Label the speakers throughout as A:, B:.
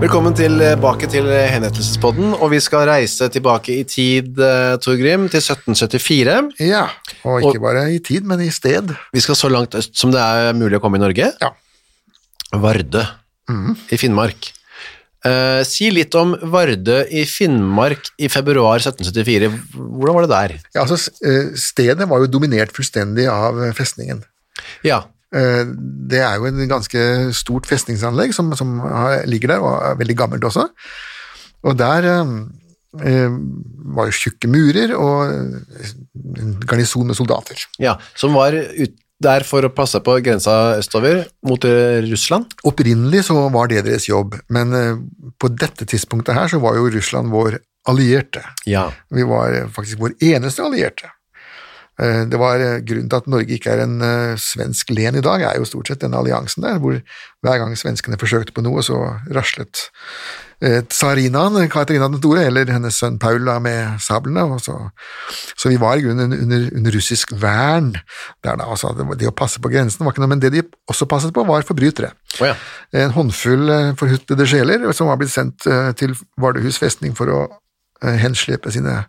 A: Velkommen tilbake til Henrettelsespodden, og vi skal reise tilbake i tid, Tor Torgrim, til 1774.
B: Ja, og ikke
A: Og-
B: bare i tid, men i sted.
A: Vi skal så langt øst som det er mulig å komme i Norge.
B: Ja.
A: Vardø i Finnmark. Eh, si litt om Vardø i Finnmark i februar 1774. Hvordan var det der?
B: Ja, altså, eh, stedet var jo dominert fullstendig av eh, festningen.
A: Ja,
B: Eh, Det er jo en ganske stort festningsanlegg som, som ligger der, og er veldig gammelt også. Og der eh, eh, var jo tjukke murer og eh, en garnison med soldater.
A: ja, som var ut der for å passe på grensa østover mot eh, Russland.
B: Opprinnelig så var det deres jobb, men eh, på dette tidspunktet her så var jo Russland vår allierte.
A: Ja,
B: Vi var eh, faktisk vår eneste allierte. Eh, Det var eh, Grunnen til at Norge ikke er en eh, svensk len i dag, er jo stort sett denne alliansen der, hvor hver gang svenskene forsøkte på noe, så raslet tsarinaen, Katarina den store, eller hennes sønn Paula med sablene. Og så, så vi var i grunnen under, under russisk vern der da. Altså, det, å passe på grensen var ikke noe, men det de også passet på, var forbrytere.
A: Oh, ja.
B: En håndfull forhuttede sjeler som var blitt sendt til Vardøhus festning for å henslepe sine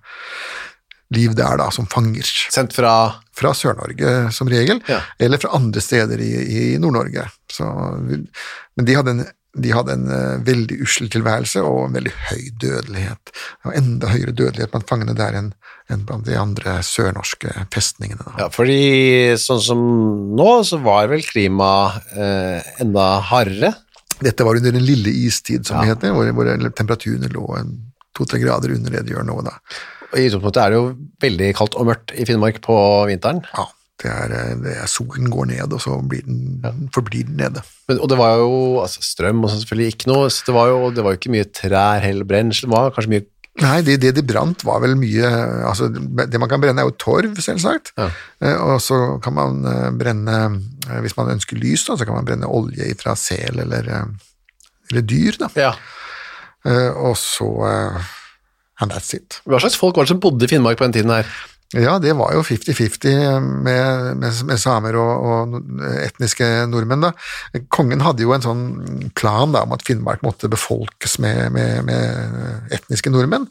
B: liv der da, som fanger.
A: sendt fra
B: Fra Sør-Norge som regel,
A: Ja.
B: eller fra andre steder i, i Nord-Norge. Men de hadde en, de hadde en uh, veldig ussel tilværelse og en veldig høy dødelighet. Og enda høyere dødelighet blant fangene der enn enn blant de andre sørnorske festningene. Da.
A: Ja, fordi sånn som nå, så var vel klima uh, enda hardere.
B: Dette var under den lille istid, som
A: Ja.
B: det heter, hvor, hvor temperaturene lå to-tre grader under det de gjør nå. Da.
A: I utgangspunktet er det jo veldig kaldt og mørkt i Finnmark på vinteren.
B: Ja, det er, det er solen går ned, og så blir den, forblir den nede.
A: Men, og det var jo altså, strøm og selvfølgelig ikke noe, så det var jo, det var jo ikke mye trær heller, brensel, det var kanskje mye
B: Nei, det, det de brant var vel mye altså Det man kan brenne er jo torv, selvsagt.
A: Ja.
B: Eh, Og så kan man eh, brenne eh, Hvis man ønsker lys, da, så kan man brenne olje fra sel eller, eller dyr. Da.
A: Ja.
B: Og så And that's it.
A: Hva slags folk var det som bodde i Finnmark på den tiden her?
B: Ja, det var jo 50-50 med, med, med samer og, og etniske nordmenn. da. Kongen hadde jo en sånn plan da, om at Finnmark måtte befolkes med, med, med etniske nordmenn.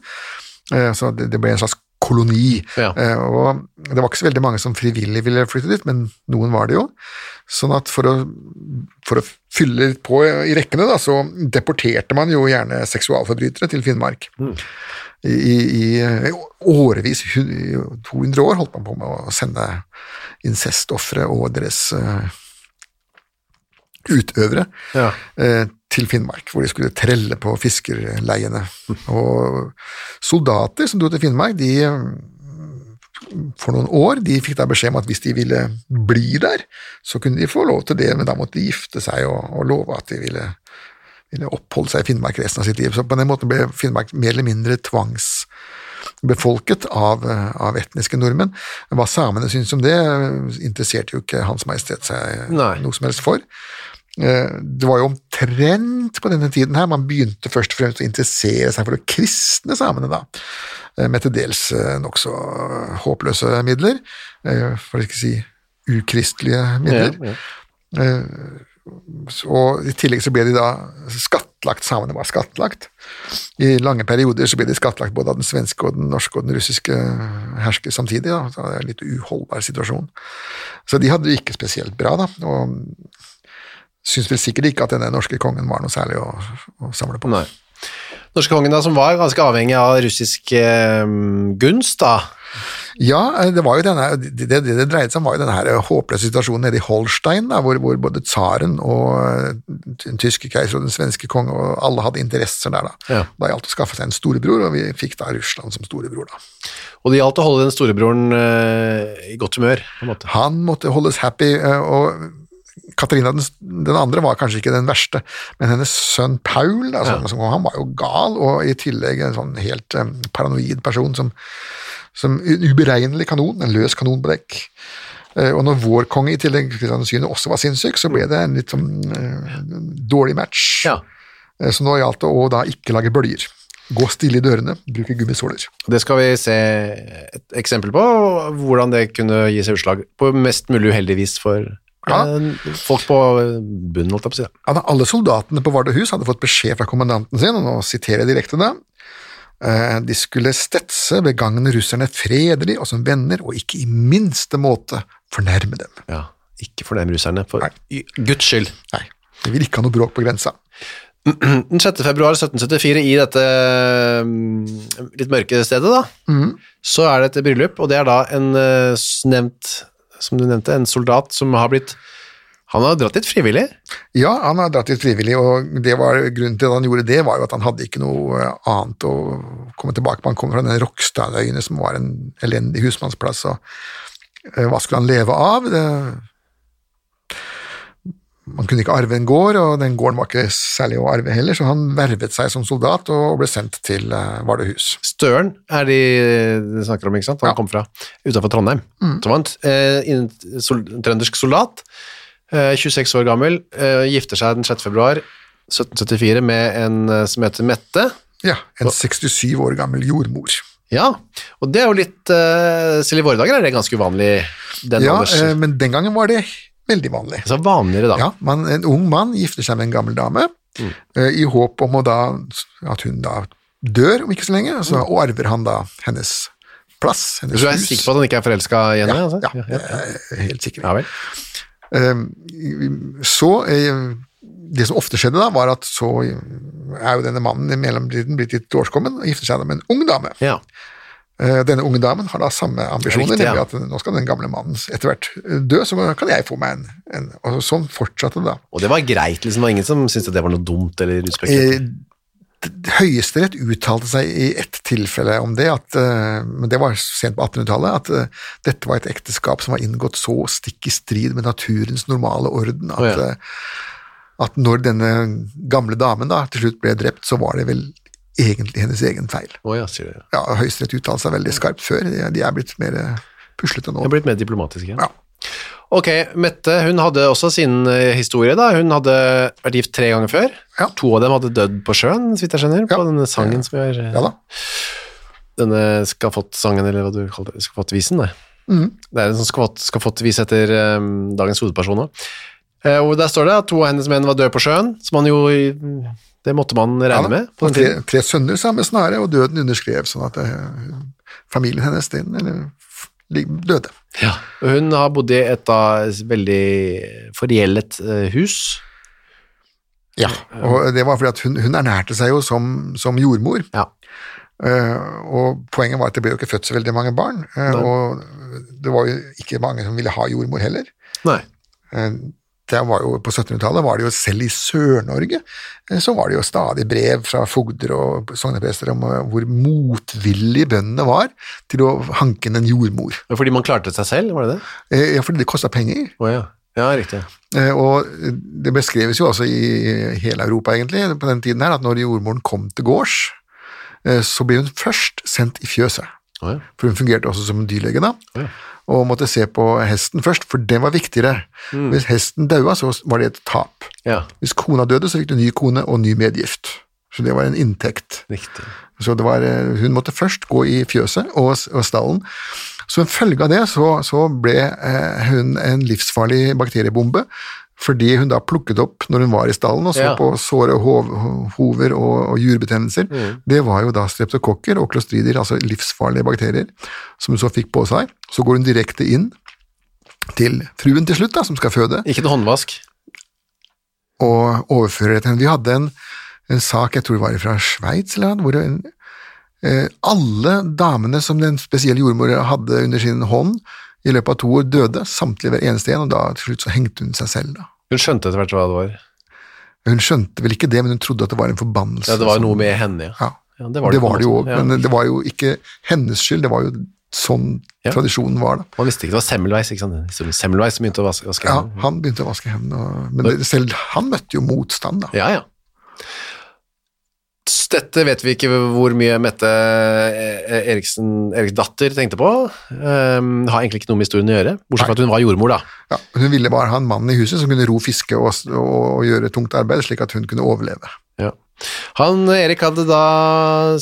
B: Eh, Så det, det ble en slags koloni.
A: Ja.
B: Eh, Og det var ikke så veldig mange som frivillig ville flytte dit, men noen var det jo. Sånn at for å, for å fylle litt på i rekkene, da, så deporterte man jo gjerne seksualforbrytere til Finnmark. I, i, i årevis, i 200 år, holdt man på med å sende incestofre og deres eh, utøvere
A: Ja.
B: eh, til Finnmark, hvor de skulle trelle på fiskerleiene. Og soldater som dro til Finnmark, de eh, for noen år, de fikk da beskjed om at hvis de ville bli der, så kunne de få lov til det, men da måtte de gifte seg og, og love at de ville, ville oppholde seg i Finnmark resten av sitt liv. Så på den måten ble Finnmark mer eller mindre tvangsbefolket av, eh, av etniske nordmenn. Hva samene syntes om det, interesserte jo ikke Hans Majestet seg
A: Nei.
B: noe som helst for. Eh, Det var jo omtrent på denne tiden her man begynte først og fremst å interessere seg for de kristne samene, da, eh, med til dels nokså håpløse midler, for å ikke si ukristelige midler.
A: Ja, ja.
B: Og i tillegg så ble de da skattlagt, samene var skattlagt. I lange perioder så ble de skattlagt både av den svenske og den norske og den russiske hersker samtidig, da. så det er en litt uholdbar situasjon. Så de hadde det ikke spesielt bra, da, og syns vel sikkert ikke at denne norske kongen var noe særlig å, å samle på.
A: Nei. Norske kongen da, som var ganske avhengig av russisk eh, gunst da.
B: Ja, det var jo denne, det, det det dreide seg om var jo denne her håpløse situasjonen nede i Holstein, da, hvor, hvor både tsaren og eh, den tyske keiser og den svenske konge og alle hadde interesser der. Da
A: Ja.
B: Da gjaldt det å skaffe seg en storebror, og vi fikk da Russland som storebror. da.
A: Og det gjaldt å holde den storebroren eh, i godt humør, på en måte.
B: Han måtte holdes happy, eh, og Katarina den, den andre var kanskje ikke den verste, men hennes sønn Paul, da, som, som, han var jo gal, og i tillegg en sånn helt eh, paranoid person som, som en uberegnelig kanon, en løs kanon på dekk. Eh, og når vår konge i tillegg 7. også var sinnssyk, så ble det en litt sånn uh, dårlig match.
A: Ja.
B: Eh, så nå gjaldt det å da ikke lage bølger. Gå stille i dørene, bruke gummisåler.
A: Det skal vi se et eksempel på, hvordan det kunne gi seg utslag på mest mulig uheldig vis for
B: Ja.
A: folk på bunnen, holdt jeg på å si.
B: Ja, alle soldatene på Vardøhus hadde fått beskjed fra kommandanten sin, og nå siterer jeg direkte da, eh, de skulle stetse begagne russerne fredelig og som venner, og ikke i minste måte fornærme dem.
A: Ja, ikke fornærme russerne, for
B: Nei.
A: Guds skyld.
B: Nei, de vil ikke ha noe bråk på grensa.
A: Den 6. februar 1774 i dette mm, litt mørke stedet da,
B: mm.
A: så er det et bryllup, og det er da en eh, nevnt, som du nevnte, en soldat som har blitt, han har dratt dit frivillig.
B: Ja, han har dratt dit frivillig, og det var grunnen til at han gjorde det, var jo at han hadde ikke noe eh, annet å komme tilbake på. Han kom fra den Rokstadøyene, som var en elendig husmannsplass, og eh, hva skulle han leve av? Det, man kunne ikke arve en gård, og den gården var ikke særlig å arve heller, så han vervet seg som soldat og ble sendt til eh, Vardøhus.
A: Støren er de de snakker om, ikke sant? Han
B: Ja.
A: kom fra utenfor Trondheim. Så var han eh, trøndersk soldat, 26 år gammel, eh, gifter seg den 6. februar 1774 med en eh, som heter Mette.
B: Ja, en 67 år gammel jordmor.
A: Ja, og det er jo litt, eh, selv i våre dager er det ganske uvanlig, den
B: Ja,
A: alders...
B: eh, men den gangen var det veldig vanlig.
A: Så vanligere da.
B: Ja, man, en ung mann gifter seg med en gammel dame, mm. i håp om da, at hun da dør om ikke så lenge, så, og arver han da hennes plass, hennes
A: Så du er
B: hus.
A: sikker på at han ikke er forelska i henne?
B: Ja,
A: altså?
B: ja, ja, ja, helt sikker.
A: ja vel.
B: Eh, Så eh, Det som ofte skjedde da, var at så er jo denne mannen i mellomtiden blitt litt årskommen og gifter seg med en ung dame.
A: Ja.
B: Eh, Denne unge damen har da samme ambisjoner,
A: Riktig, ja.
B: nemlig at nå skal den gamle mannen etter hvert dø, så kan jeg få meg en, en Og sånn fortsatte det da.
A: Og det var greit, liksom. Det var ingen som syntes at det var noe dumt eller uspekulert.
B: Høyesterett uttalte seg i ett tilfelle om det, at, eh, men det var sent på 1800-tallet, at eh, dette var et ekteskap som var inngått så stikk i strid med naturens normale orden at,
A: oh, ja.
B: eh, at når denne gamle damen da til slutt ble drept, så var det vel egentlig hennes egen feil.
A: Oh, ja, sier du.
B: Ja, Høyesterett uttalte seg veldig skarpt før, de er blitt mer puslete nå.
A: De er blitt mer diplomatiske igjen.
B: Ja.
A: Ok, Mette hun hadde også sin eh, historie. da. Hun hadde vært gift tre ganger før.
B: Ja.
A: To av dem hadde dødd på sjøen, så vidt jeg skjønner, på denne sangen som vi har
B: Ja da.
A: Denne Skafott-sangen, eller hva du kaller det, Skafott-visen. det.
B: Mm.
A: Det er en sånn Skafott- Skafott-vis etter um, dagens hovedperson òg. og der står det at to av hennes menn var døde på sjøen, som man jo Det måtte man regne med på den
B: tre,
A: tiden.
B: tre sønner samme snare, og døden underskrev, sånn at det, familien hennes den, eller, døde.
A: Ja. Hun har bodd i et da veldig forgjeldet eh, hus.
B: Ja, og det var fordi at hun, hun ernærte seg jo som, som jordmor,
A: Ja.
B: Uh, og poenget var at det ble jo ikke født så veldig mange barn,
A: uh,
B: og det var jo ikke mange som ville ha jordmor heller.
A: Nei.
B: Eh, det var jo, på 1700-tallet var det jo selv i Sør-Norge eh, så var det jo stadig brev fra fogder og sogneprester om eh, hvor motvillige bøndene var til å hanke inn en jordmor.
A: Fordi man klarte seg selv, var det det?
B: Eh, Ja, fordi det kosta penger.
A: Oh, ja. Ja, riktig.
B: Og det beskreves jo også i hele Europa, egentlig, på den tiden her, at når jordmoren kom til gårds, så ble hun først sendt i fjøset.
A: Oh, ja.
B: For hun fungerte også som dyrlege da,
A: Ja.
B: Og måtte se på hesten først, for den var viktigere. Hvis hesten daua, så var det et tap.
A: Ja,
B: Hvis kona døde, så fikk du ny kone og ny medgift. Så det var en inntekt.
A: riktig.
B: Så det var, eh, hun måtte først gå i fjøset og, og stallen. Så en følge av det så, så ble eh, hun en livsfarlig bakteriebombe, fordi hun da plukket opp når hun var i stallen og så
A: Ja.
B: på såre hov, hover og, og jurbetennelser. Det var jo da streptokokker og klostrider, altså livsfarlige bakterier, som hun så fikk på seg. Så går hun direkte inn til fruen til slutt, da, som skal føde
A: Ikke noe håndvask.
B: og overfører det til henne. Vi hadde en, en sak, jeg tror det var fra Sveits, eller noe, hvor en, eh, alle damene som den spesielle jordmor hadde under sin hånd, i løpet av to år døde, samtlige hver eneste en, og da til slutt så hengte hun seg selv. da.
A: Hun skjønte etter hvert hva det var.
B: Hun skjønte vel ikke det, men hun trodde at det var en forbannelse.
A: Ja, det var noe med henne, ja.
B: Ja,
A: Ja,
B: det var det,
A: det, var
B: det
A: jo
B: òg, men det var jo ikke hennes skyld, det var jo sånn tradisjonen var. da.
A: Man visste ikke det var Semmelweis, ikke sant? Semmelweis som begynte å vaske, vaske
B: Ja. Han begynte å vaske hendene, men det, selv han møtte jo motstand, da.
A: Ja, ja. Dette vet vi ikke hvor mye Mette eh, Eriksen, Eriks datter tenkte på. Um, har egentlig ikke noe med historien å gjøre, bortsett fra at hun var jordmor, da.
B: Ja, hun ville bare ha en mann i huset som kunne ro fiske og, og, og gjøre tungt arbeid, slik at hun kunne overleve.
A: Ja. Han Erik hadde da,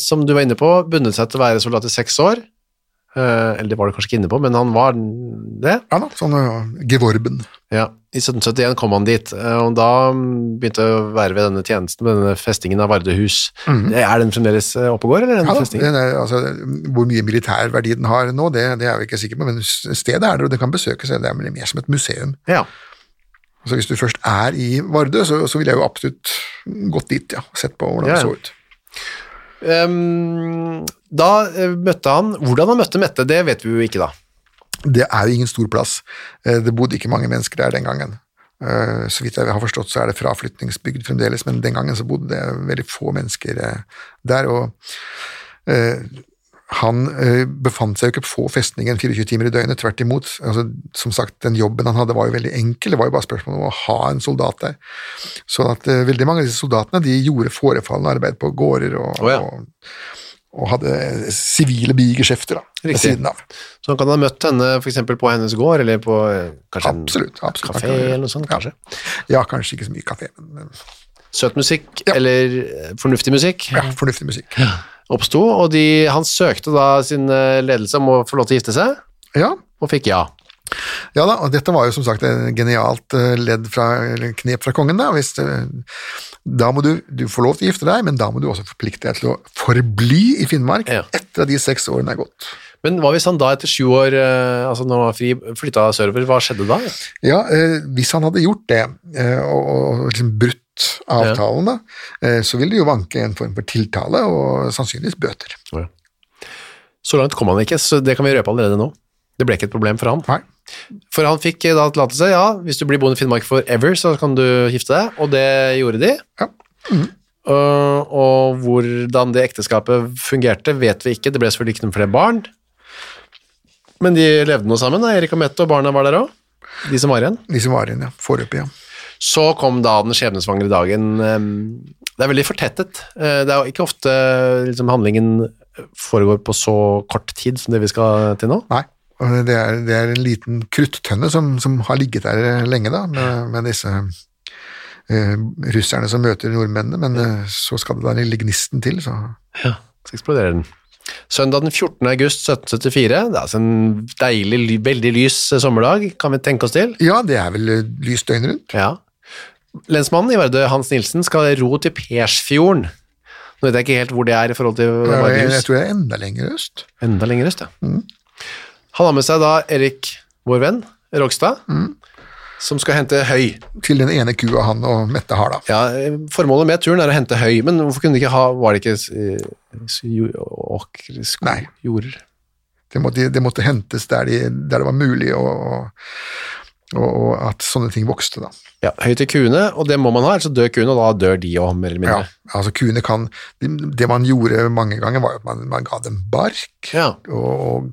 A: som du var inne på, bundet seg til å være soldat i seks år. Eh, eller det var du kanskje ikke inne på, men han var det.
B: Ja da, sånn uh, gevorben.
A: Ja, I 1771 kom han dit, eh, og da mm, begynte å være ved denne tjenesten, med denne festingen av Vardøhus. Er den fremdeles eh, oppe og går, eller den
B: Ja,
A: festingen?
B: den er, altså, hvor mye militær verdi den har nå, det, det er vi ikke sikre på, men stedet er der, og det kan besøkes. Det er mer som et museum.
A: Ja.
B: Så hvis du først er i Vardø, så, så ville jeg jo absolutt gått dit, ja, og sett på hvordan
A: Ja,
B: det så ut.
A: Um, da eh, møtte han Hvordan han møtte Mette, det vet vi jo ikke, da.
B: Det er jo ingen stor plass. Eh, Det bodde ikke mange mennesker der den gangen. Eh, Så vidt jeg har forstått, så er det fraflytningsbygd fremdeles, men den gangen så bodde det veldig få mennesker eh, der. og han befant seg jo ikke på festningen 24 timer i døgnet, tvert imot. Altså, som sagt, Den jobben han hadde var jo veldig enkel, det var jo bare spørsmål om å ha en soldat der. Sånn at veldig mange av disse soldatene de gjorde forefallende arbeid på gårder og,
A: oh, ja.
B: og, og hadde sivile bigeskjefter da, ved siden av.
A: Så han kan ha møtt henne eksempel på hennes gård, eller på eh, kanskje
B: Absolutt.
A: en
B: absolutt.
A: kafé eller noe sånt,
B: Ja.
A: kanskje.
B: Ja, kanskje ikke så mye kafé, men
A: Søt musikk,
B: Ja.
A: eller eh, fornuftig musikk,
B: ja, fornuftig musikk.
A: oppsto, og de, han søkte da sin eh, ledelse om å få lov til å gifte seg,
B: Ja,
A: og fikk ja.
B: Ja da, og dette var jo som sagt et genialt eh, ledd fra, knep fra kongen. Da Hvis, eh, da må du, du få lov til å gifte deg, men da må du også forplikte deg til å forbli i Finnmark
A: Ja.
B: etter at de seks årene er gått.
A: Men hva hvis han da etter sju år, eh, altså når han var fri, flytta sørover, hva skjedde da?
B: Ja, Hvis han hadde gjort det, og, og liksom brutt avtalen, da, eh, så ville det jo vanke en form for tiltale og sannsynligvis bøter.
A: Så langt kom han ikke, så det kan vi røpe allerede nå. Det ble ikke et problem for han.
B: Nei.
A: For han fikk eh, da tillatelse, ja, hvis du blir boende i Finnmark forever, så kan du gifte deg, og det gjorde de.
B: Ja.
A: Uh, og hvordan det ekteskapet fungerte, vet vi ikke. Det ble selvfølgelig ikke noen flere barn. Men de levde nå sammen, da. Erik og Mette, og barna var der òg. De som var igjen.
B: De som var igjen, ja. Foreløpig, ja.
A: Så kom da den skjebnesvangre dagen. Um, Det er veldig fortettet. Det er jo ikke ofte liksom, handlingen foregår på så kort tid som det vi skal til nå.
B: Nei. Det er, det er en liten kruttønne som, som har ligget der lenge, da, med, med disse eh, russerne som møter nordmennene, men eh, så skal det da den lille gnisten til, så
A: Ja, så eksploderer den. Søndag den 14. august 1774, det er altså en deilig, veldig lys sommerdag, kan vi tenke oss til.
B: Ja, det er vel lys lyst døgnet rundt.
A: Ja. Lensmannen i Vardø, Hans Nilsen, skal ro til Persfjorden. Nå vet jeg ikke helt hvor det er i forhold til
B: Ja, jeg, jeg tror det er enda lenger øst.
A: Enda lenger øst, ja. Han har med seg da Erik, vår venn, Rogstad, som skal hente høy.
B: Til den ene kua han og Mette har, da.
A: Ja, formålet med turen er å hente høy, men hvorfor kunne de ikke ha, var det ikke eh, åkre, jorder?
B: Det måtte, det måtte hentes der, de, der det var mulig, og, og, og at sånne ting vokste, da.
A: Ja, høy til kuene, og det må man ha, ellers dør kuene, og da dør de òg, mer eller
B: Ja, altså kuene kan Det, det man gjorde mange ganger, var at man, man ga dem bark
A: Ja.
B: og, og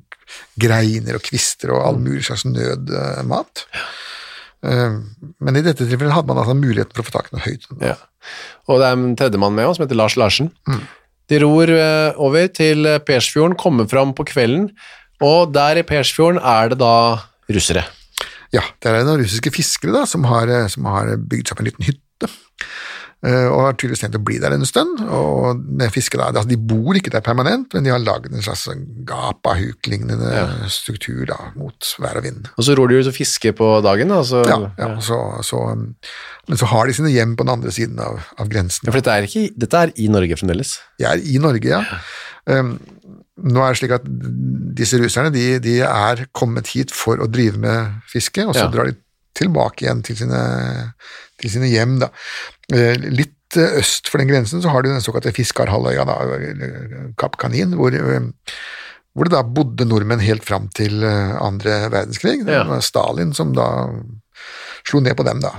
B: greiner og kvister og all mulig slags nødmat. Eh, Men i dette tilfellet hadde man altså muligheten for å få tak i noe høyt.
A: Ja. Og det er en tredjemann med oss, som heter Lars Larsen. De ror eh, over til eh, Persfjorden, kommer fram på kvelden, og der i Persfjorden er det da russere.
B: Ja, det er noen russiske fiskere da, som har, som har bygd seg opp en liten hytte. Eh, Og har tydeligvis tenkt å bli der en stund. og med fiske da, altså De bor ikke der permanent, men de har lagd en slags gapahuk-lignende struktur da, mot vær og vind.
A: Og så ror de ut og fisker på dagen. da, så,
B: Ja, ja, så, så, um, Men så har de sine hjem på den andre siden av, av grensen.
A: Ja, for dette er, ikke, dette er i Norge fremdeles.
B: Det er i Norge, ja. Um, nå er det slik at disse russerne de, de er kommet hit for å drive med fiske, og så
A: Ja.
B: drar de tilbake igjen til sine, til sine hjem. Da. Eh, Litt eh, øst for den grensen så har du den såkalte Fiskarhalvøya, da, eller Kapp Kanin, hvor, eh, hvor det da bodde nordmenn helt fram til eh, andre verdenskrig. Det
A: Ja.
B: var Stalin som da slo ned på dem, da.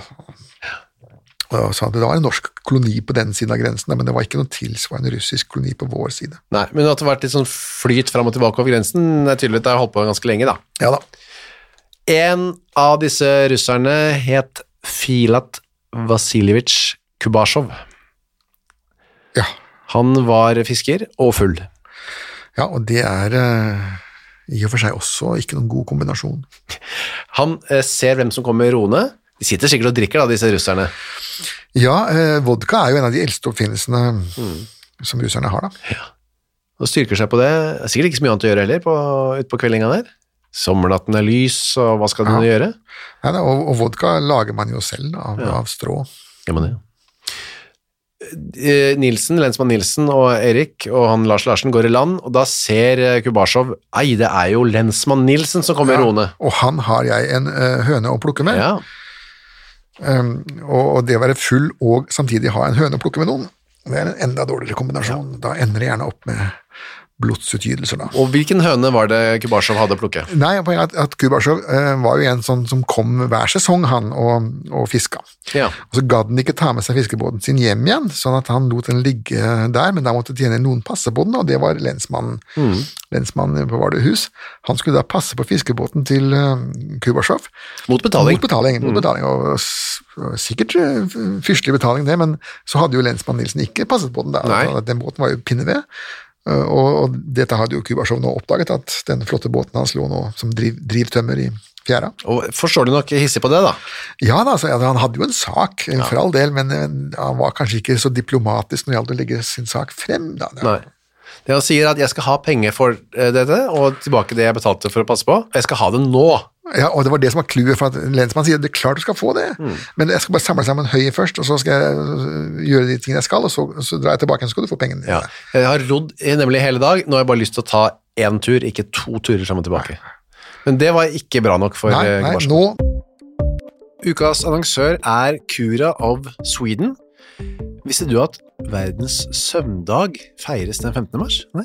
B: Og sa at det var en norsk koloni på den siden av grensen, men det var ikke noe tilsvarende russisk koloni på vår side.
A: Nei, Men at det har vært litt sånn flyt fram og tilbake over grensen, det er tydelig at det har holdt på ganske lenge, da.
B: Ja da.
A: En av disse russerne het Filat Vasiljevitsj Kubasjov.
B: Ja.
A: Han var fisker og full.
B: Ja, og det er eh, i og for seg også ikke noen god kombinasjon.
A: Han eh, ser hvem som kommer roende. De sitter sikkert og drikker, da, disse russerne.
B: Ja, eh, vodka er jo en av de eldste oppfinnelsene som russerne har, da. Ja.
A: Og styrker seg på det. Det er sikkert ikke så mye annet å gjøre heller på, ute på kveldinga der. Sommernatten er lys, og hva skal de
B: Ja.
A: gjøre?
B: Nei, da, og, og vodka lager man jo selv da, av, av strå.
A: Gjør man det? Eh, Nilsen, lensmann Nilsen og Erik og han Lars Larsen går i land, og da ser eh, Kubasjov Ei, det er jo lensmann Nilsen som kommer roende.
B: Og han har jeg en eh, høne å plukke med.
A: Ja.
B: Um, og, det å være full og samtidig ha en høne å plukke med noen, det er en enda dårligere kombinasjon. Da ender det gjerne opp med blodsutgytelser, da.
A: Og hvilken høne var det Kubasjov hadde å plukke?
B: Nei, at, at Kubasjov eh, var jo en sånn som kom hver sesong, han, og, og fiska.
A: Ja.
B: Og så gadd han ikke ta med seg fiskebåten sin hjem igjen, sånn at han lot den ligge der, men da måtte tjene noen passe på den, og det var lensmannen, lensmannen på Vardøhus. Han skulle da passe på fiskebåten til uh, Kubasjov.
A: Mot betaling.
B: Mot betaling, mot betaling og sikkert uh, fyrstelig betaling det, men så hadde jo lensmann Nilsen ikke passet på den da. Den båten var jo pinneved. Uh, Og, og dette hadde jo Kubasjov nå oppdaget, at den flotte båten hans lå nå som driv, drivtømmer i fjæra.
A: Og forstår du nok hissig på det, da.
B: Ja da, altså, han hadde jo en sak, for all del, men eh, han var kanskje ikke så diplomatisk når det gjaldt å legge sin sak frem. Da.
A: Nei. Det han sier at jeg skal ha penger for eh, dette, og tilbake det jeg betalte for å passe på. Jeg skal ha det nå.
B: Ja, og det var det som var clouet, for at lensmannen sier det er klart du skal få det, men jeg skal bare samle sammen høyet først, og så skal jeg øh, gjøre de tingene jeg skal, og så, så drar jeg tilbake og så skal du få pengene dine.
A: Ja. Jeg har rodd nemlig hele dag. Nå har jeg bare lyst til å ta én tur, ikke to turer sammen tilbake. Men det var ikke bra nok for
B: Nei,
A: eh,
B: nei, nå
A: Ukas annonsør er Cura of Sweden. Visste du at verdens søvndag feires den 15. mars? Nei.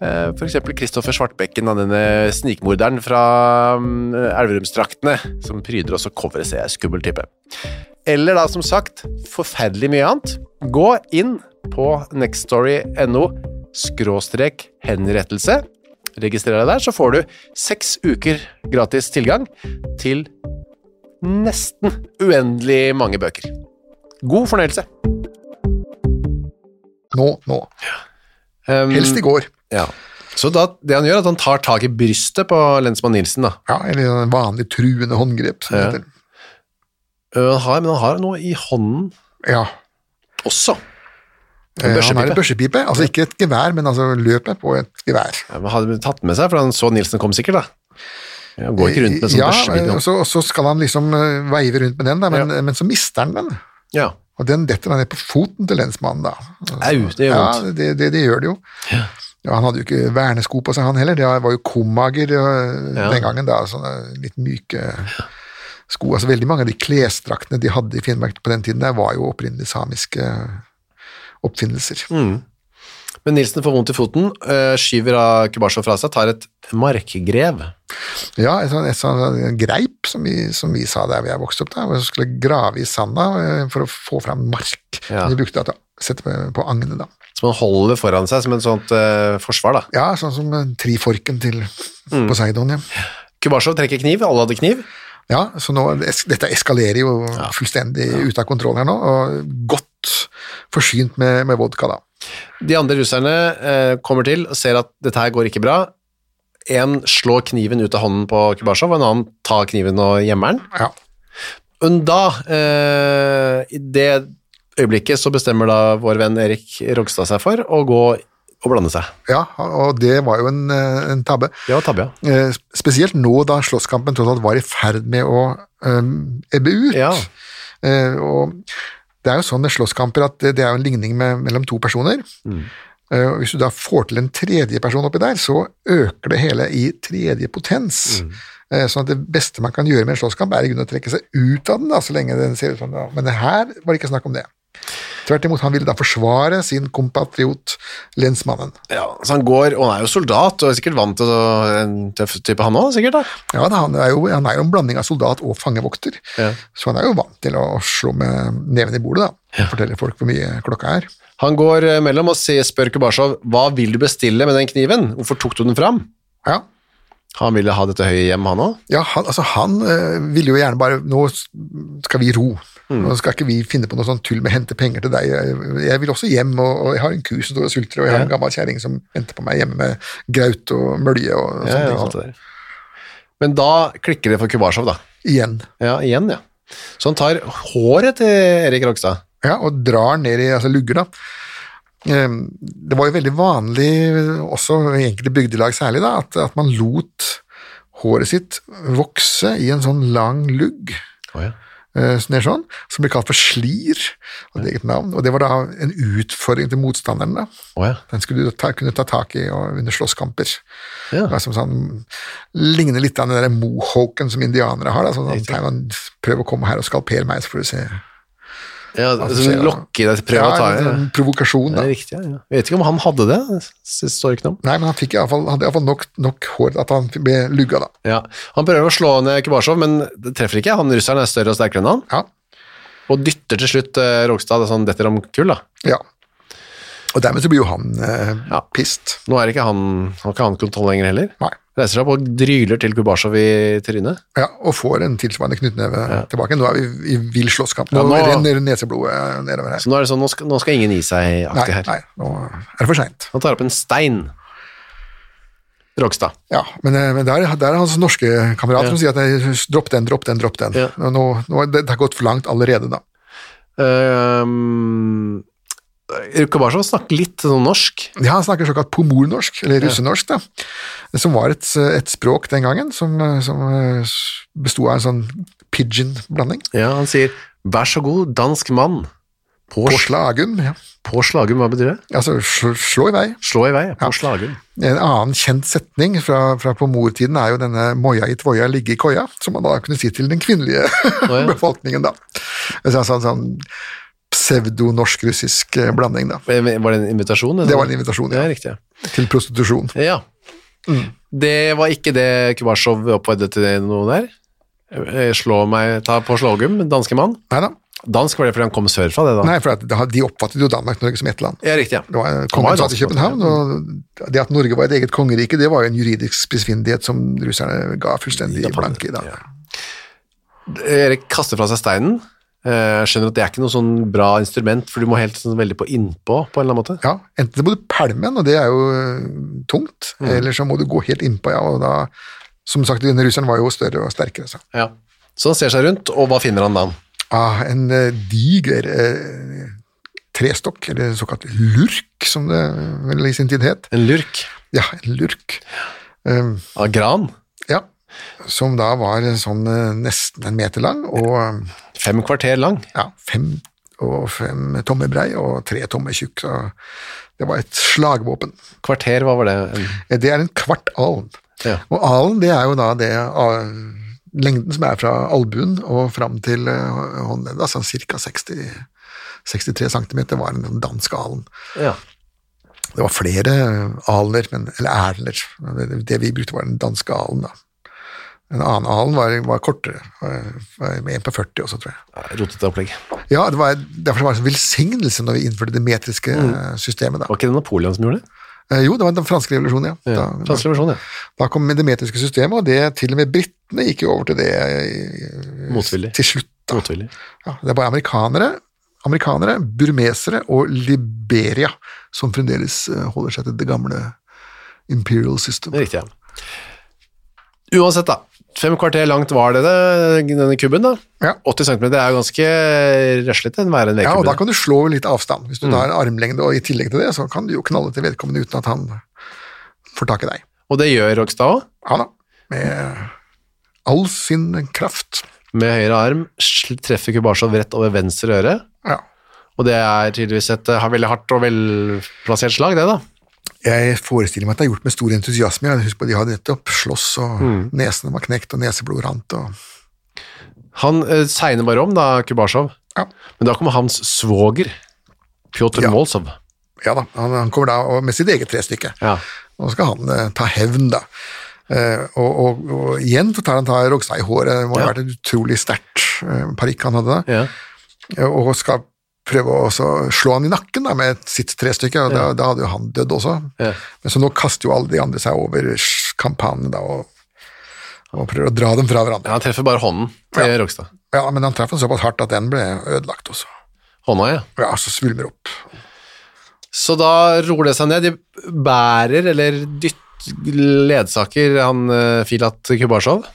A: For eksempel Kristoffer Svartbekken, denne snikmorderen fra um, Elverumsdraktene, som pryder også coveret, ser jeg, skummel type. Eller da, som sagt, forferdelig mye annet. Gå inn på nextstory.no skråstrek henrettelse registrer deg der, så får du seks uker gratis tilgang til nesten uendelig mange bøker. God fornøyelse.
B: Nå, nå.
A: Um,
B: Helst i går.
A: Ja. Så da, det han gjør, er at han tar tak i brystet på lensmann Nilsen. da.
B: Ja, eller en vanlig truende håndgrep. Som
A: Ja.
B: det heter.
A: Øh, Han har, men han har noe i hånden
B: ja.
A: også.
B: En han har en børsepipe, altså ikke et gevær, men altså løpet på et gevær.
A: Ja, men hadde tatt med seg, for han så Nilsen kom sikkert, da. Ja, går ikke rundt med sånn
B: ja,
A: børsepipe.
B: og så, og så skal han liksom eh, veive rundt med den, da, men, men så mister han den.
A: Ja.
B: Og den detter da ned på foten til lensmannen, da.
A: Au, det gjør
B: ja,
A: vondt.
B: det, det, det gjør det jo. Ja. Han hadde jo ikke vernesko på seg, han heller. Det var jo komager
A: Ja.
B: den gangen, da. Sånne litt myke sko. Altså Veldig mange av de klesdraktene de hadde i Finnmark på den tiden, der var jo opprinnelig samiske oppfinnelser.
A: Mm. Men Nilsen får vondt i foten, øh, skyver av Kubasjov fra seg, tar et markgrev.
B: Ja, et sånt, et sånt greip, som vi, som vi sa der vi vokste opp, da, hvor vi skulle grave i sanda øh, for å få fram mark.
A: Ja.
B: De brukte det til å sette på, agnet, da.
A: Så man holder foran seg som et sånt uh, forsvar, da.
B: Ja, sånn som triforken til
A: Mm.
B: Poseidon, ja.
A: Kubasjov trekker kniv, alle hadde kniv.
B: Ja, så nå, dette eskalerer jo fullstendig ut av kontroll her nå, og godt forsynt med, med vodka da.
A: De andre russerne eh, kommer til og ser at dette her går ikke bra. En slår kniven ut av hånden på Kubasjov, og en annen tar kniven og gjemmer den.
B: Ja.
A: Men da, eh, i det øyeblikket, så bestemmer da vår venn Erik Rogstad seg for å gå og blande seg.
B: ja, og det var jo en, eh, en tabbe.
A: Det var tabbe, ja.
B: Eh, Spesielt nå da slåsskampen tross alt var i ferd med å um, ebbe ut.
A: Ja.
B: Uh, og det er jo sånn med slåsskamper at det, det er jo en ligning med, mellom to personer. Mm. Uh, hvis du da får til en tredje person oppi der, så øker det hele i tredje potens. Eh, sånn at det beste man kan gjøre med en slåsskamp, er i grunnen å trekke seg ut av den, da, så lenge den ser ut som det Men her var det ikke snakk om det. Tvert imot, han ville da forsvare sin kompatriot, lensmannen.
A: ja. Så han går, og han er jo soldat, og er sikkert vant til en tøff type han også, sikkert da.
B: Ja, han, er jo, han er jo en blanding av soldat og fangevokter,
A: Ja.
B: så han er jo vant til å slå med neven i bordet, da. Fortelle folk hvor mye klokka er.
A: Han går eh, mellom og spør Kubasjov, hva vil du bestille med den kniven? Hvorfor tok du den fram?
B: Ja,
A: Han ville ha dette høye hjem, han også.
B: ja han, altså, han øh, ville jo gjerne bare Nå skal vi ro. Nå skal ikke vi finne på noe sånn tull med å hente penger til deg. Jeg, vil også hjem, og, jeg har en ku som står og sulter, og jeg har en gammel kjerring som venter på meg hjemme med graut og mølje og, og
A: Ja,
B: sånne
A: ja,
B: ting. Så.
A: Men da klikker det for Kubasjov, da.
B: Igjen.
A: Ja, igjen, ja. Så han tar håret til Erik Rogstad.
B: Ja, og drar ned i altså lugger, da. Ehm, Det var jo veldig vanlig, også i enkelte bygdelag særlig, da, at, at man lot håret sitt vokse i en sånn lang lugg.
A: Oh, ja.
B: Eh, sånn, som ble kalt for slir, av et eget navn. Og det var da en utfordring til motstanderen. da.
A: Ja.
B: Den skulle du ta, kunne ta tak i under slåsskamper.
A: Ja.
B: Som sånn, ligner litt av den der mohawken som indianere har. da, sånn, sånn, Prøv å komme her og skalpere meg, så får du se.
A: Ja
B: som
A: så
B: skjer, da.
A: lokke deg til prøve å ta
B: en,
A: ja.
B: en provokasjon,
A: Det er riktig, ja. ja. Jeg vet ikke om han hadde det, det står ikke noe om.
B: Nei, men han fikk i alle fall, hadde iallfall nok, nok hår at han ble lugga, da.
A: Ja. Han prøver å slå ned Kubasjov, men det treffer ikke. Han russeren er større og sterkere enn han,
B: Ja.
A: og dytter til slutt eh, Rogstad sånn detter om kull, da.
B: ja. Og dermed så blir jo han eh,
A: Ja.
B: pissed.
A: Nå er ikke han, han har ikke han kontroll lenger heller.
B: Nei.
A: Reiser seg opp og dryler til Kubasjov i trynet.
B: Ja, og får en tilsvarende knyttneve tilbake. Nå er vi i vill slåsskamp. Nå,
A: Ja, nå-
B: renner neseblodet nedover her.
A: Så nå er det sånn, nå skal, nå skal ingen gi seg-aktig her.
B: nei, nå er det for seint.
A: Han tar opp en stein. Rogstad.
B: Ja, men, eh, men der, der er hans norske kamerat
A: Ja.
B: som sier at nei, dropp den, dropp den, dropp den.
A: Ja.
B: Nå, nå, det, det har gått for langt allerede, da.
A: Um, Kabasjov snakker litt sånn norsk.
B: Ja, han snakker såkalt pomornorsk, eller russenorsk, da. Som var et, et språk den gangen, som, som besto av en sånn pigeon-blanding.
A: Ja, han sier 'vær så god, dansk mann'. På,
B: På slagum, ja.
A: på slagum, hva betyr det?
B: Altså slå, slå i vei.
A: Slå i vei, på slagum.
B: En annen kjent setning fra, fra pomortiden er jo denne 'moja i tvoja, ligge i koia', som man da kunne si til den kvinnelige
A: ja.
B: befolkningen, da. En sånn, sånn pseudo-norsk-russisk eh, blanding, da.
A: Var det en invitasjon? eller?
B: Det var en invitasjon, ja.
A: Ja.
B: Til prostitusjon.
A: Ja. Det var ikke det Kubasjov oppfordret til noe der? Eh, Slå meg, ta på slågum, danske mann.
B: Nei da.
A: Dansk var det fordi han kom sørfra, det da?
B: Nei, for de oppfattet jo Danmark-Norge som ett land.
A: Ja, riktig, ja.
B: Det var Kongen satt i København, og det at Norge var et eget kongerike, det var jo en juridisk spissfindighet som russerne ga fullstendig blanke i. da.
A: Erik kaster fra seg steinen. Eh, Jeg skjønner at det er ikke noe sånn bra instrument, for du må helt sånn veldig på innpå, på en eller annen måte.
B: Ja, enten må du pælme den, og det er jo øh, tungt,
A: Mm.
B: eller så må du gå helt innpå, ja, og da Som sagt, denne russeren var jo større og sterkere, så.
A: Ja. Så han ser seg rundt, og hva finner han da?
B: Ah, en eh, diger eh, trestokk, eller såkalt lurk, som det vel i sin tid het.
A: En lurk
B: Ja, en lurk. Um,
A: av gran.
B: ja, som da var sånn eh, nesten en meter lang, og eh,
A: Fem kvarter lang.
B: ja, fem og fem tommer brei og tre tommer tjukk, så det var et slagvåpen.
A: Kvarter, hva var det?
B: Det er en kvart alen.
A: ja.
B: Og alen, det er jo da det lengden som er fra albuen og fram til håndleddet, altså ca. 63 cm var den danske alen.
A: ja.
B: Det var flere aler, men, eller erler. Det, det vi brukte, var den danske alen. da. En annen alen var, var kortere, en på 40 også, tror jeg.
A: Ja, Rotete opplegg.
B: Ja, det var, Derfor var det en velsignelse når vi innførte det metriske mm. systemet. da.
A: Var ikke det Napoleon som gjorde det?
B: Eh, Jo, det var den franske revolusjonen, ja.
A: Ja.
B: Da,
A: franske revolusjon, ja.
B: Da kom det metriske systemet, og det til og med britene gikk jo over til det eh,
A: Motvillig.
B: til slutt. da.
A: Motvillig.
B: Ja, det er bare amerikanere, amerikanere, burmesere og Liberia som fremdeles eh, holder seg til det gamle imperial system.
A: Riktig, ja. Uansett, da. Fem kvarter langt var det, denne kubben, da.
B: Ja.
A: 80 cm er jo ganske røslete, være en
B: Ja, og da kan du slå litt avstand. Hvis du
A: Mm.
B: en armlengde, og i tillegg til det, så kan du jo knalle til vedkommende uten at han får tak i deg.
A: og det gjør Rogstad òg.
B: Ja da, med all sin kraft.
A: Med høyre arm treffer Kubasjov rett over venstre øre.
B: Ja.
A: Og det er tydeligvis et eh, veldig hardt og velplassert slag, det, da.
B: Jeg forestiller meg at det er gjort med stor entusiasme. Jeg husker på De hadde nettopp slåss, og
A: Mm.
B: nesene var knekt, og neseblod rant. Og...
A: Han eh, segner bare om, da, Kubasjov.
B: Ja.
A: Men da kommer hans svoger, Pjotr
B: Ja.
A: Molsov.
B: ja da, han, han kommer da og- med sitt eget trestykke.
A: Ja.
B: Nå skal han eh, ta hevn, da. Eh, og, og, og igjen så tar han ta Rogstad i håret. Det må ha vært et utrolig sterkt eh, parykk han hadde da.
A: ja.
B: Eh, Og skal prøve å slå han i nakken da, med sitt trestykke, og da, da hadde jo han dødd også.
A: Ja.
B: Men så nå kaster jo alle de andre seg over kampanjen da, og, og prøver å dra dem fra hverandre.
A: Han treffer bare hånden til
B: Ja.
A: Rogstad.
B: Ja, Men han traff den såpass hardt at den ble ødelagt også.
A: Hånda, ja.
B: Ja, så svulmer opp.
A: Så da roer det seg ned. De bærer, eller dytt, ledsaker han eh, Filat Kubasjov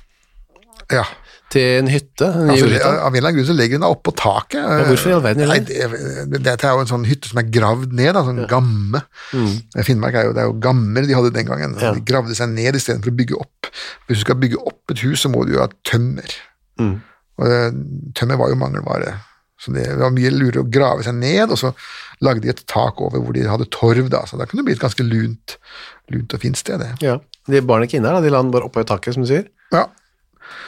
B: Ja.
A: Til en hytte. En
B: Altså,
A: jordhytte.
B: av en eller annen grunn så legger hun deg oppå taket.
A: hvorfor i all verden
B: Nei, det, Dette er jo en sånn hytte som er gravd ned, da, sånn gamme. Finnmark er jo, det er jo gammer de hadde den gangen.
A: Mm. Ja.
B: De gravde seg ned istedenfor å bygge opp. Hvis du skal bygge opp et hus, så må du jo ha tømmer.
A: Mm.
B: Og eh, tømmer var jo mangelvare. Så det var mye lurere å grave seg ned, og så lagde de et tak over hvor de hadde torv. da, Så da kunne det bli et ganske lunt, lunt og fint sted. det.
A: Ja. De bar den ikke inne her, da. de la den bare oppå i taket, som du sier.
B: Ja,
A: Eh,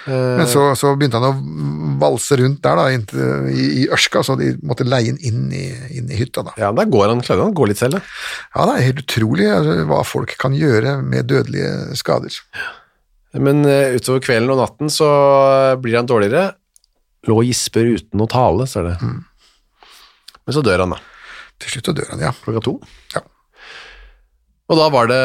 B: Men så, så begynte han å valse rundt der da, i, i ørska, så de måtte leie han inn i, inn i hytta. da.
A: ja, der går han, klarer han å gå litt selv, da.
B: Ja, Det er helt utrolig altså, hva folk kan gjøre med dødelige skader.
A: Men eh, utover kvelden og natten så blir han dårligere. Lå og gisper uten å tale, står det. Men så dør han, da.
B: Til slutt så dør han, ja.
A: Klokka to.
B: Ja.
A: Og da var det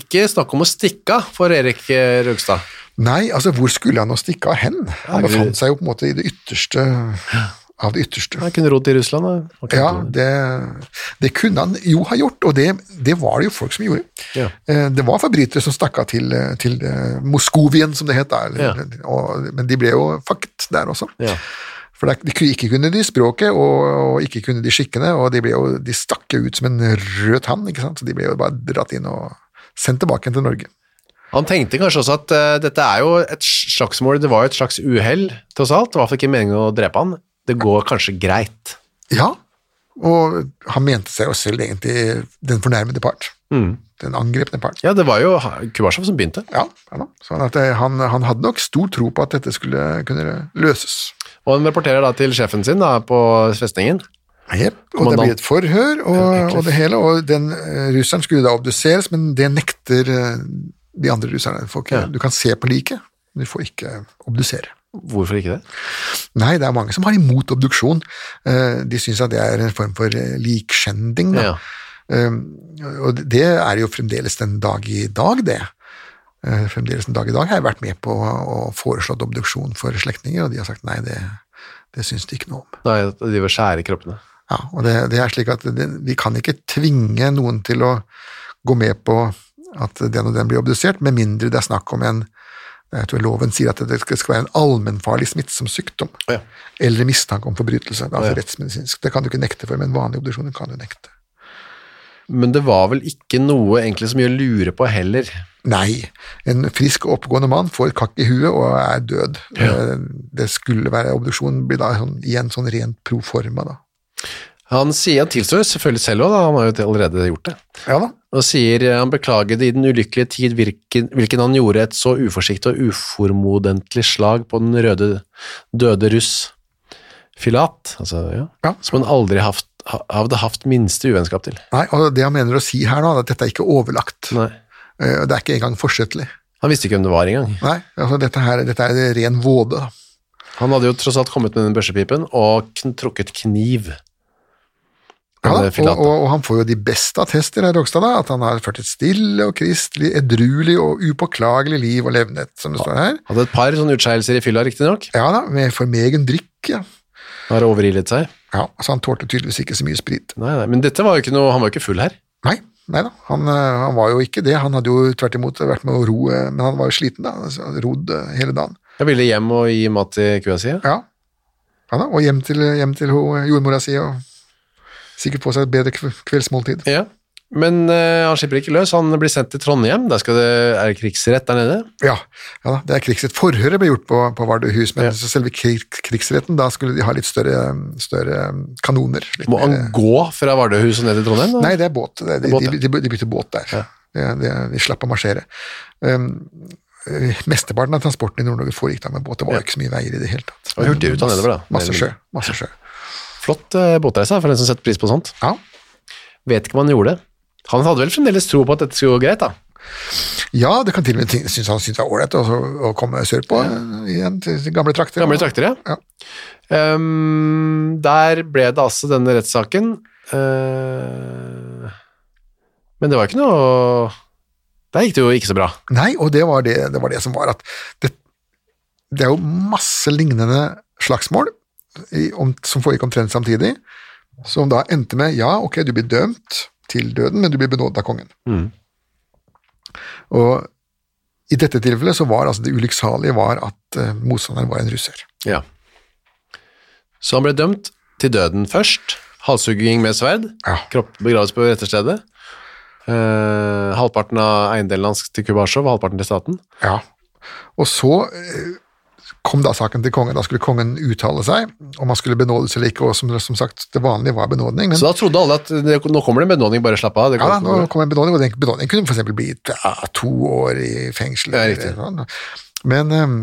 A: ikke snakk om å stikke av for Erik eh, Røgstad.
B: Nei, altså hvor skulle han nå stikke av hen? Han befant seg jo på en måte i det ytterste av det ytterste.
A: Han kunne rodd til Russland. da.
B: Ja, det, det kunne han jo ha gjort, og det, det var det jo folk som gjorde.
A: Ja.
B: Eh, Det var forbrytere som stakk av til, eh, til eh, Moskovien, som det het der,
A: Ja.
B: og, men de ble jo fakket der også.
A: Ja.
B: For de, ikke kunne de språket, og ikke kunne de skikkene, og de, ble jo, de stakk jo ut som en rød tann, ikke sant? så de ble jo bare dratt inn og sendt tilbake til Norge.
A: Han tenkte kanskje også at uh, dette er jo et slagsmål, det var jo et slags uhell, tross alt. Det var ikke meningen å drepe han. Det går kanskje greit.
B: Ja, og han mente seg jo selv egentlig den fornærmede part. Den angrepne part.
A: Ja, det var jo Kubasjov som begynte.
B: Ja. Sånn at eh, han, han hadde nok stor tro på at dette skulle kunne løses.
A: Og han rapporterer da til sjefen sin da, på festningen.
B: Jep, og det blir et forhør og, og det hele, og den eh, russeren skulle da obduseres, men det nekter de andre russerne. Ikke,
A: Ja.
B: du kan se på liket, men du får ikke obdusere.
A: Hvorfor ikke det?
B: Nei, det er mange som har imot obduksjon. Eh, De syns at det er en form for eh, likskjending. Da.
A: Ja.
B: Um, og det er jo fremdeles den dag i dag, det. Eh, Fremdeles den dag i dag har jeg vært med på å foreslå obduksjon for slektninger, og de har sagt nei, det, det syns de ikke noe om.
A: Nei, de vil skjære kroppene.
B: Ja, og det, det er slik at det, vi kan ikke tvinge noen til å gå med på at den og den blir obdusert, med mindre det er snakk om en jeg tror loven sier at det skal være en allmennfarlig smittsom sykdom,
A: Ja.
B: eller mistanke om forbrytelse. Det er altså
A: Ja.
B: rettsmedisinsk. Det kan du ikke nekte for, men vanlig obduksjon kan du nekte.
A: Men det var vel ikke noe egentlig så mye å lure på heller.
B: Nei, en frisk og oppegående mann får et kakk i huet og er død. Ja. Det skulle være obduksjon, blir da sånn, igjen sånn rent pro forma, da.
A: Han sier han tilstår selvfølgelig selv òg, han har jo allerede gjort det.
B: Ja da.
A: Og sier eh, han beklaget i den ulykkelige tid hvilken, hvilken han gjorde et så uforsiktig og uformodentlig slag på den røde, døde russ. Filat, altså, ja.
B: Ja.
A: Som han aldri haft, hadde hatt minste uvennskap til.
B: Nei, og det han mener å si her nå, er at dette er ikke overlagt.
A: Nei.
B: Eh, Det er ikke engang forsettlig.
A: Han visste ikke hvem det var engang.
B: Nei, altså dette, her, dette er ren våde.
A: Han hadde jo tross alt kommet med den børsepipen og trukket kniv.
B: Ja, og, og, og han får jo de beste attester her, Rogstad, da, at han har ført et stille og kristelig, edruelig og upåklagelig liv og levnet, som det står her.
A: Hadde et par sånne utskeielser i fylla, riktignok.
B: Ja da, med formegen drikk, ja.
A: Har overilet seg.
B: ja. Altså han tålte tydeligvis ikke så mye sprit.
A: Nei, nei, men dette var jo ikke noe, han var jo ikke full her.
B: Nei, nei da, han, eh, han var jo ikke det. Han hadde jo tvert imot vært med å ro, eh, men han var jo sliten da, så han rodd eh, hele dagen.
A: Jeg ville hjem og gi mat til kua si. ja.
B: Ja, ja da, og hjem til, hjem til jordmora si og sikkert få seg et bedre kveldsmåltid.
A: Ja. Men eh, han slipper ikke løs, han blir sendt til Trondheim. Der det, er det krigsrett der nede.
B: Ja, ja det er krigsrett. Forhøret ble gjort på, på Vardøhus, men
A: Ja.
B: selve krig, krigsretten, da skulle de ha litt større, større kanoner. Litt
A: Må han
B: mer-
A: gå fra Vardøhus og ned til Trondheim? Da?
B: Nei, det er båt. Det, de,
A: båt,
B: de, de, de bytter båt der.
A: De,
B: det, de slapp å marsjere. Um, eh, mesteparten av transporten i Nord-Norge foregikk da med båt. Det var ikke så mye veier i det hele tatt.
A: Og ut
B: av
A: nedover, da.
B: Masse sjø. Masse sjø.
A: Flott eh, båtreise for den som setter pris på sånt.
B: Ja.
A: Vet ikke om han gjorde det. Han hadde vel fremdeles tro på at dette skulle gå greit, da.
B: ja, det kan til og med synes han syntes det var ålreit å, å komme sørpå ja. igjen til gamle trakter.
A: Gamle trakter, ja.
B: Ja.
A: Um, der ble det altså denne rettssaken. Uh, men det var ikke noe Der gikk det jo ikke så bra.
B: Nei, og det var det, det, var det som var at det, det er jo masse lignende slagsmål som foregikk omtrent samtidig, som da endte med ja, ok, du blir dømt til døden, men du blir benådet av kongen.
A: Mm.
B: Og i dette tilfellet så var altså det ulykksalige var at uh, motstanderen var en russer.
A: Ja. Så han ble dømt til døden først. Halshugging med sverd.
B: Ja.
A: Kropp begraves på retterstedet. Uh, halvparten av eiendelen hans til Kubasjov, halvparten til staten.
B: Ja. Og så eh, kom da saken til kongen. Da skulle kongen uttale seg om han skulle benådes eller ikke, og som, som sagt, det vanlige var benådning. Men
A: Så da trodde alle at det, nå kommer det en benådning, bare slapp av. Det
B: Ja, da, nå kommer en benådning, og den benådningen kunne eksempel bli ja, to år i fengsel.
A: Ja, riktig.
B: sånn. Men um,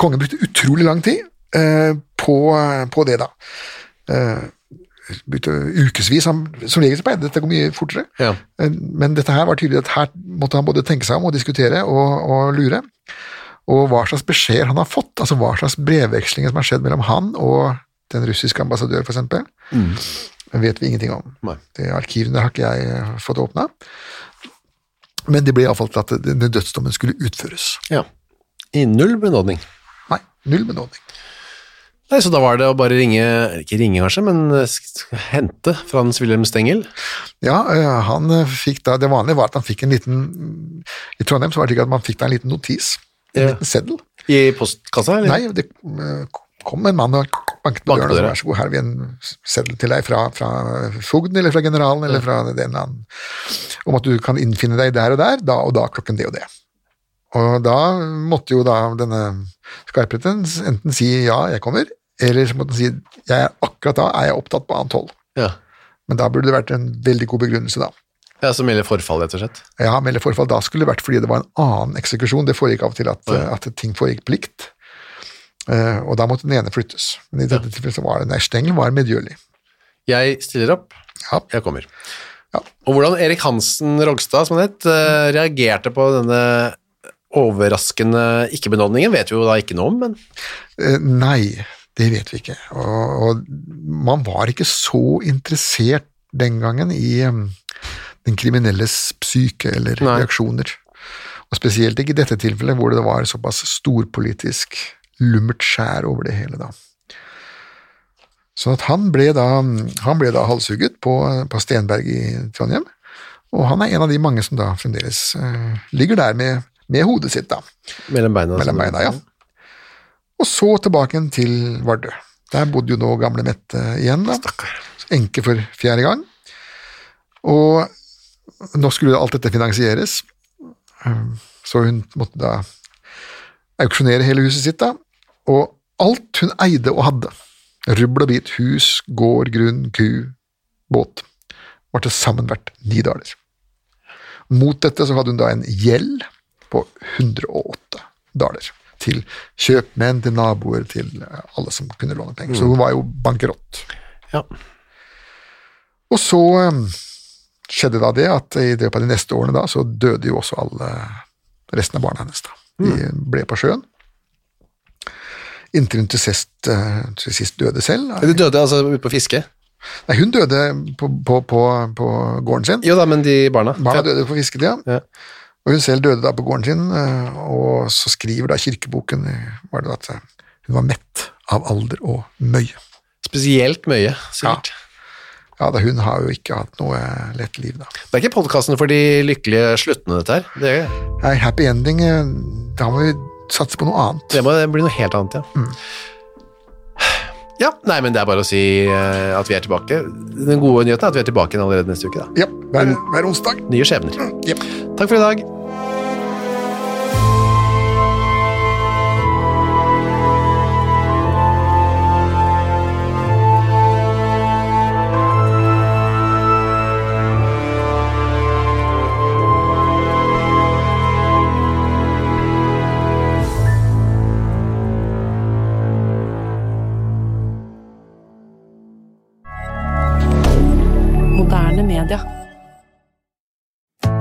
B: kongen brukte utrolig lang tid uh, på, på det, da. Uh, brukte ukevis, som regel pleide dette å gå mye fortere.
A: Ja.
B: Eh, Men dette her var tydelig at her måtte han både tenke seg om og diskutere og, og lure. Og hva slags beskjeder han har fått, altså hva slags brevvekslinger som har skjedd mellom han og den russiske ambassadør, for eksempel, vet vi ingenting om.
A: Nei.
B: Det Arkivene har ikke jeg eh, fått åpna. Men det ble iallfall til at den dødsdommen skulle utføres.
A: ja. I null benådning.
B: Nei, null benådning.
A: Nei, Så da var det å bare ringe, ikke ringe kanskje, men eh, hente Frans Wilhelm Stengel.
B: Ja, eh, han fikk da, Det vanlige var at han fikk en liten I Trondheim så var det ikke at man fikk da en liten notis, en liten seddel.
A: I postkassa, eller?
B: Nei, det eh, kom en mann og banket på døren og vær så god, her har vi en seddel til deg fra, fra fogden eller fra generalen eller fra den eller annen, om at du kan innfinne deg der og der, da og da klokken det og det. Og da måtte jo da denne skarpretten enten si ja, jeg kommer, eller så måtte han si jeg akkurat da er jeg opptatt på annet hold.
A: Ja.
B: Men da burde det vært en veldig god begrunnelse, da.
A: Ja, Som gjelder forfall, rett og slett.
B: Ja, melde forfall da skulle det vært fordi det var en annen eksekusjon. Det foregikk av og til at, at ting foregikk plikt, likt. Eh, og da måtte den ene flyttes. Men i dette tilfellet så var det Nei, Stengel var medgjørlig.
A: Jeg stiller opp,
B: Ja.
A: jeg kommer.
B: Ja.
A: Og hvordan Erik Hansen Rogstad, som han het, eh, reagerte på denne overraskende ikke-benådningen, vet vi jo da ikke noe om, men
B: Eh, nei, det vet vi ikke. Og, og man var ikke så interessert den gangen i den kriminelles psyke eller
A: Nei.
B: reaksjoner. Og spesielt ikke i dette tilfellet, hvor det var såpass storpolitisk lummert skjær over det hele, da. Så at han ble da, han ble da halshugget på, på Stenberg i Trondheim, og han er en av de mange som da fremdeles uh, ligger der med, med hodet sitt, da.
A: mellom beina.
B: Mellom beina, ja. Og så tilbake til Vardø. Der bodde jo nå gamle Mette igjen, da. Enke for fjerde gang. Og nå skulle alt dette finansieres, Um, så hun måtte da auksjonere hele huset sitt, da. Og alt hun eide og hadde, rubbel og bit, hus, gård, grunn, ku, båt, var til sammen verdt ni daler. Mot dette så hadde hun da en gjeld på 108 daler til kjøpmenn, til naboer, til eh, alle som kunne låne penger. Så hun var jo bankerott.
A: Ja.
B: Og så eh, skjedde da det at i løpet av de neste årene da, så døde jo også alle resten av barna hennes. da. De ble på sjøen. Inntil hun til sist, eh, til sist døde selv.
A: De døde altså ute på fiske?
B: Nei, hun døde på, på, på, på gården sin.
A: Jo da, men de barna.
B: Barna døde på fisketida.
A: Ja.
B: Og hun selv døde da på gården sin, eh, og så skriver da kirkeboken eh, var det at hun var mett av alder og møye.
A: Spesielt møye, sikkert.
B: Ja, da hun har jo ikke hatt noe lett liv, da.
A: Det er ikke podkasten for de lykkelige sluttene, dette her. Det, er,
B: Nei, happy ending, eh, da må vi satse på noe annet.
A: det må bli noe helt annet, ja. Ja, nei, men det er bare å si eh, at vi er tilbake. Den gode nyheten er at vi er tilbake allerede neste uke. da.
B: Ja, hver, hver onsdag.
A: Nye skjebner.
B: Jep.
A: Takk for i dag.